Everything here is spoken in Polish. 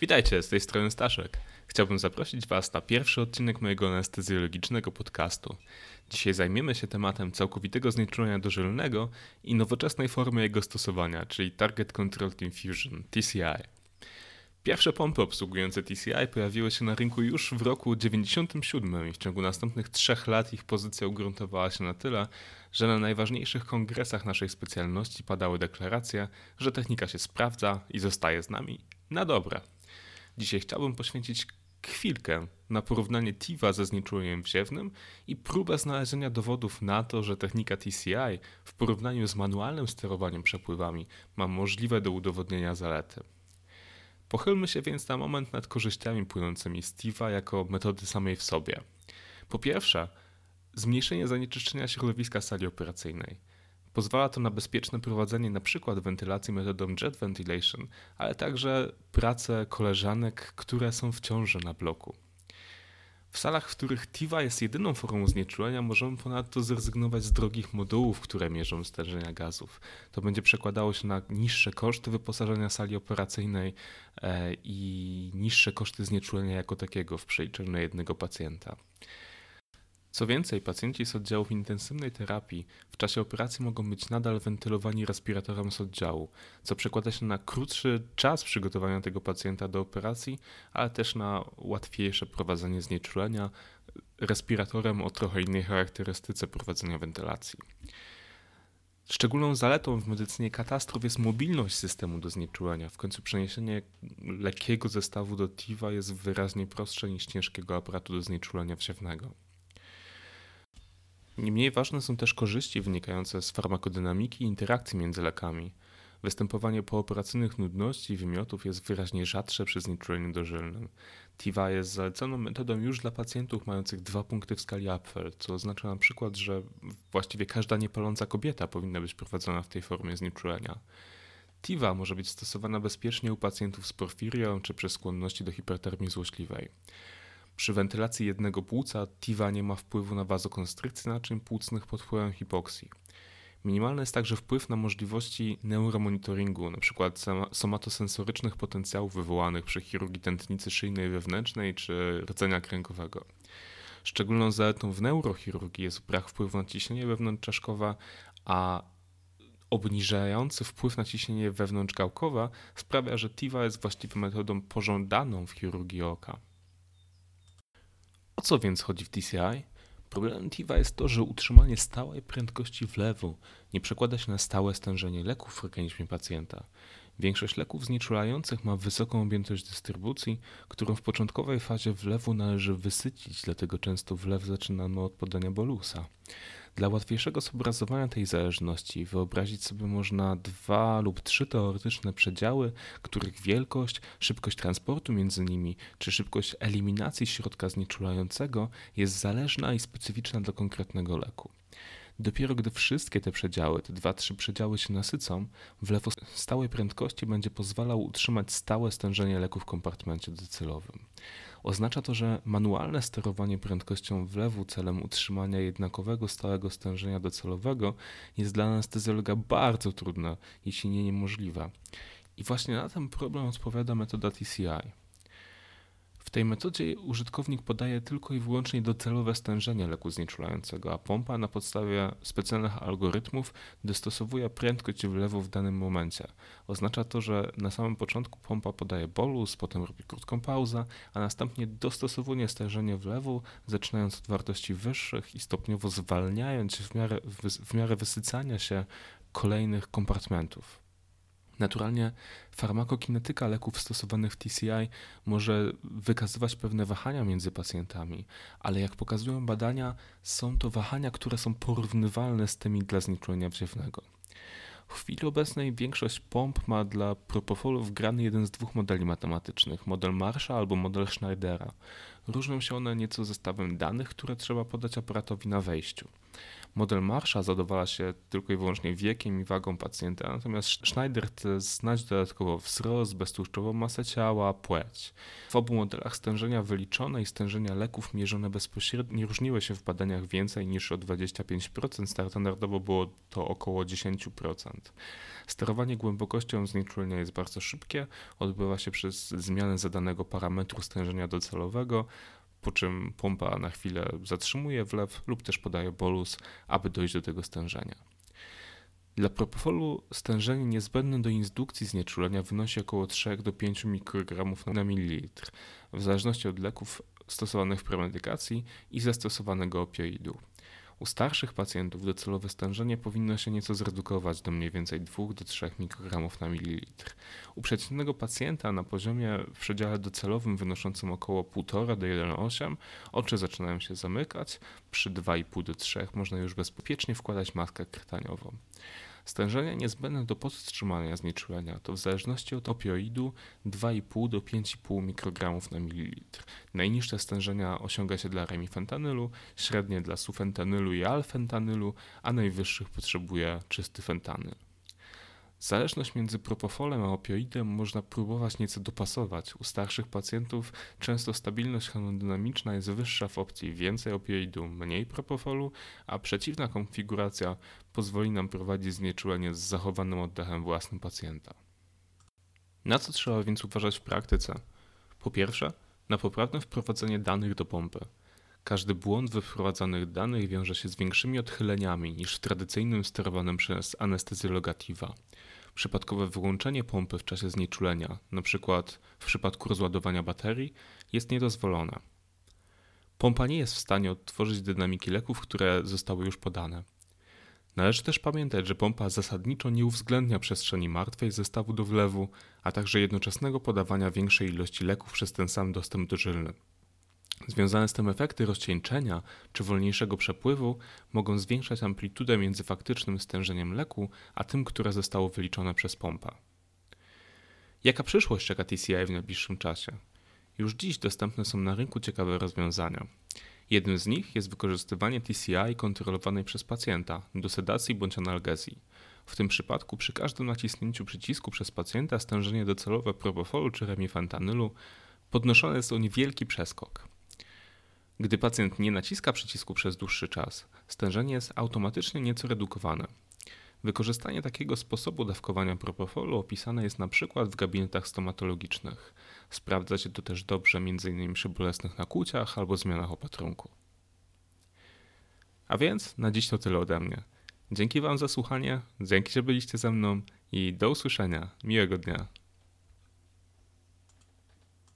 Witajcie, z tej strony Staszek. Chciałbym zaprosić Was na pierwszy odcinek mojego anestezjologiczny podcastu. Dzisiaj zajmiemy się tematem całkowitego znieczulenia dożylnego i nowoczesnej formy jego stosowania, czyli Target Controlled Infusion, TCI. Pierwsze pompy obsługujące TCI pojawiły się na rynku już w roku 1997 i w ciągu następnych trzech lat ich pozycja ugruntowała się na tyle, że na najważniejszych kongresach naszej specjalności padały deklaracje, że technika się sprawdza i zostaje z nami na dobre. Dzisiaj chciałbym poświęcić chwilkę na porównanie TIVA ze znieczuleniem wziewnym i próbę znalezienia dowodów na to, że technika TCI w porównaniu z manualnym sterowaniem przepływami ma możliwe do udowodnienia zalety. Pochylmy się więc na moment nad korzyściami płynącymi z TIVA jako metody samej w sobie. Po pierwsze, zmniejszenie zanieczyszczenia środowiska sali operacyjnej. Pozwala to na bezpieczne prowadzenie np. wentylacji metodą jet ventilation, ale także pracę koleżanek, które są w ciąży na bloku. W salach, w których TIVA jest jedyną formą znieczulenia, możemy ponadto zrezygnować z drogich modułów, które mierzą stężenia gazów. To będzie przekładało się na niższe koszty wyposażenia sali operacyjnej e, i niższe koszty znieczulenia jako takiego w przeliczeniu na jednego pacjenta. Co więcej, pacjenci z oddziałów intensywnej terapii w czasie operacji mogą być nadal wentylowani respiratorem z oddziału, co przekłada się na krótszy czas przygotowania tego pacjenta do operacji, ale też na łatwiejsze prowadzenie znieczulenia respiratorem o trochę innej charakterystyce prowadzenia wentylacji. Szczególną zaletą w medycynie katastrof jest mobilność systemu do znieczulenia. W końcu przeniesienie lekkiego zestawu do TIVA jest wyraźnie prostsze niż ciężkiego aparatu do znieczulenia wsiewnego. Niemniej ważne są też korzyści wynikające z farmakodynamiki i interakcji między lekami. Występowanie pooperacyjnych nudności i wymiotów jest wyraźnie rzadsze przy znieczuleniu dożylnym. TIVA jest zaleconą metodą już dla pacjentów mających dwa punkty w skali Apfel, co oznacza na przykład, że właściwie każda niepaląca kobieta powinna być prowadzona w tej formie znieczulenia. TIVA może być stosowana bezpiecznie u pacjentów z porfirią czy przy skłonności do hipertermii złośliwej. Przy wentylacji jednego płuca TIVA nie ma wpływu na wazokonstrykcję naczyń płucnych pod wpływem hipoksji. Minimalny jest także wpływ na możliwości neuromonitoringu, np. somatosensorycznych potencjałów wywołanych przy chirurgii tętnicy szyjnej wewnętrznej czy rdzenia kręgowego. Szczególną zaletą w neurochirurgii jest brak wpływu na ciśnienie wewnątrzczaszkowe, a obniżający wpływ na ciśnienie wewnątrzgałkowe sprawia, że TIVA jest właściwie metodą pożądaną w chirurgii oka. O co więc chodzi w TCI? Problemem TIVA jest to, że utrzymanie stałej prędkości wlewu nie przekłada się na stałe stężenie leków w organizmie pacjenta. Większość leków znieczulających ma wysoką objętość dystrybucji, którą w początkowej fazie wlewu należy wysycić, dlatego często wlew zaczynamy od podania bolusa. Dla łatwiejszego zobrazowania tej zależności wyobrazić sobie można dwa lub trzy teoretyczne przedziały, których wielkość, szybkość transportu między nimi czy szybkość eliminacji środka znieczulającego jest zależna i specyficzna dla konkretnego leku. Dopiero gdy wszystkie te przedziały, te dwa, trzy przedziały się nasycą, wlew o stałej prędkości będzie pozwalał utrzymać stałe stężenie leku w kompartmencie docelowym. Oznacza to, że manualne sterowanie prędkością wlewu celem utrzymania jednakowego stałego stężenia docelowego jest dla anestezjologa bardzo trudne, jeśli nie niemożliwe. I właśnie na ten problem odpowiada metoda TCI. Tej metodzie użytkownik podaje tylko i wyłącznie docelowe stężenie leku znieczulającego, a pompa na podstawie specjalnych algorytmów dostosowuje prędkość wlewu w danym momencie. Oznacza to, że na samym początku pompa podaje bolus, potem robi krótką pauzę, a następnie dostosowuje stężenie wlewu, zaczynając od wartości wyższych i stopniowo zwalniając w miarę, w miarę wysycania się kolejnych kompartmentów. Naturalnie farmakokinetyka leków stosowanych w TCI może wykazywać pewne wahania między pacjentami, ale jak pokazują badania, są to wahania, które są porównywalne z tymi dla znieczulenia wziewnego. W chwili obecnej większość pomp ma dla propofolu wgrany jeden z dwóch modeli matematycznych, model Marsha albo model Schneidera. Różnią się one nieco zestawem danych, które trzeba podać aparatowi na wejściu. Model Marsha zadowala się tylko i wyłącznie wiekiem i wagą pacjenta, natomiast Schneider chce znać dodatkowo wzrost, beztłuszczową masę ciała, płeć. W obu modelach stężenia wyliczone i stężenia leków mierzone bezpośrednio różniły się w badaniach więcej niż o 25%, standardowo było to około 10%. Sterowanie głębokością znieczulenia jest bardzo szybkie, odbywa się przez zmianę zadanego parametru stężenia docelowego, po czym pompa na chwilę zatrzymuje wlew lub też podaje bolus, aby dojść do tego stężenia. Dla propofolu stężenie niezbędne do indukcji znieczulenia wynosi około 3 do 5 mikrogramów na mililitr, w zależności od leków stosowanych w premedykacji i zastosowanego opioidu. U starszych pacjentów docelowe stężenie powinno się nieco zredukować do mniej więcej 2 do 3 mikrogramów na mililitr. U przeciętnego pacjenta na poziomie w przedziale docelowym wynoszącym około 1,5 do 1,8 oczy zaczynają się zamykać, przy 2,5 do 3 można już bezpiecznie wkładać maskę krtaniową. Stężenie niezbędne do podtrzymania znieczulenia to w zależności od opioidu 2,5 do 5,5 mikrogramów na mililitr. Najniższe stężenia osiąga się dla remifentanylu, średnie dla sufentanylu i alfentanylu, a najwyższych potrzebuje czysty fentanyl. Zależność między propofolem a opioidem można próbować nieco dopasować. U starszych pacjentów często stabilność hemodynamiczna jest wyższa w opcji więcej opioidu, mniej propofolu, a przeciwna konfiguracja pozwoli nam prowadzić znieczulenie z zachowanym oddechem własnym pacjenta. Na co trzeba więc uważać w praktyce? Po pierwsze, na poprawne wprowadzenie danych do pompy. Każdy błąd we wprowadzanych danych wiąże się z większymi odchyleniami niż w tradycyjnym sterowanym przez anestezjologativa. Przypadkowe wyłączenie pompy w czasie znieczulenia, np. w przypadku rozładowania baterii, jest niedozwolone. Pompa nie jest w stanie odtworzyć dynamiki leków, które zostały już podane. Należy też pamiętać, że pompa zasadniczo nie uwzględnia przestrzeni martwej zestawu do wlewu, a także jednoczesnego podawania większej ilości leków przez ten sam dostęp dożylny. Związane z tym efekty rozcieńczenia czy wolniejszego przepływu mogą zwiększać amplitudę między faktycznym stężeniem leku a tym, które zostało wyliczone przez pompa. Jaka przyszłość czeka TCI w najbliższym czasie? Już dziś dostępne są na rynku ciekawe rozwiązania. Jednym z nich jest wykorzystywanie TCI kontrolowanej przez pacjenta do sedacji bądź analgezji. W tym przypadku przy każdym naciśnięciu przycisku przez pacjenta stężenie docelowe propofolu czy remifentanylu podnoszone jest o niewielki przeskok. Gdy pacjent nie naciska przycisku przez dłuższy czas, stężenie jest automatycznie nieco redukowane. Wykorzystanie takiego sposobu dawkowania propofolu opisane jest na przykład w gabinetach stomatologicznych. Sprawdza się to też dobrze m.in. przy bolesnych nakłuciach albo zmianach opatrunku. A więc na dziś to tyle ode mnie. Dzięki Wam za słuchanie, dzięki, że byliście ze mną i do usłyszenia. Miłego dnia.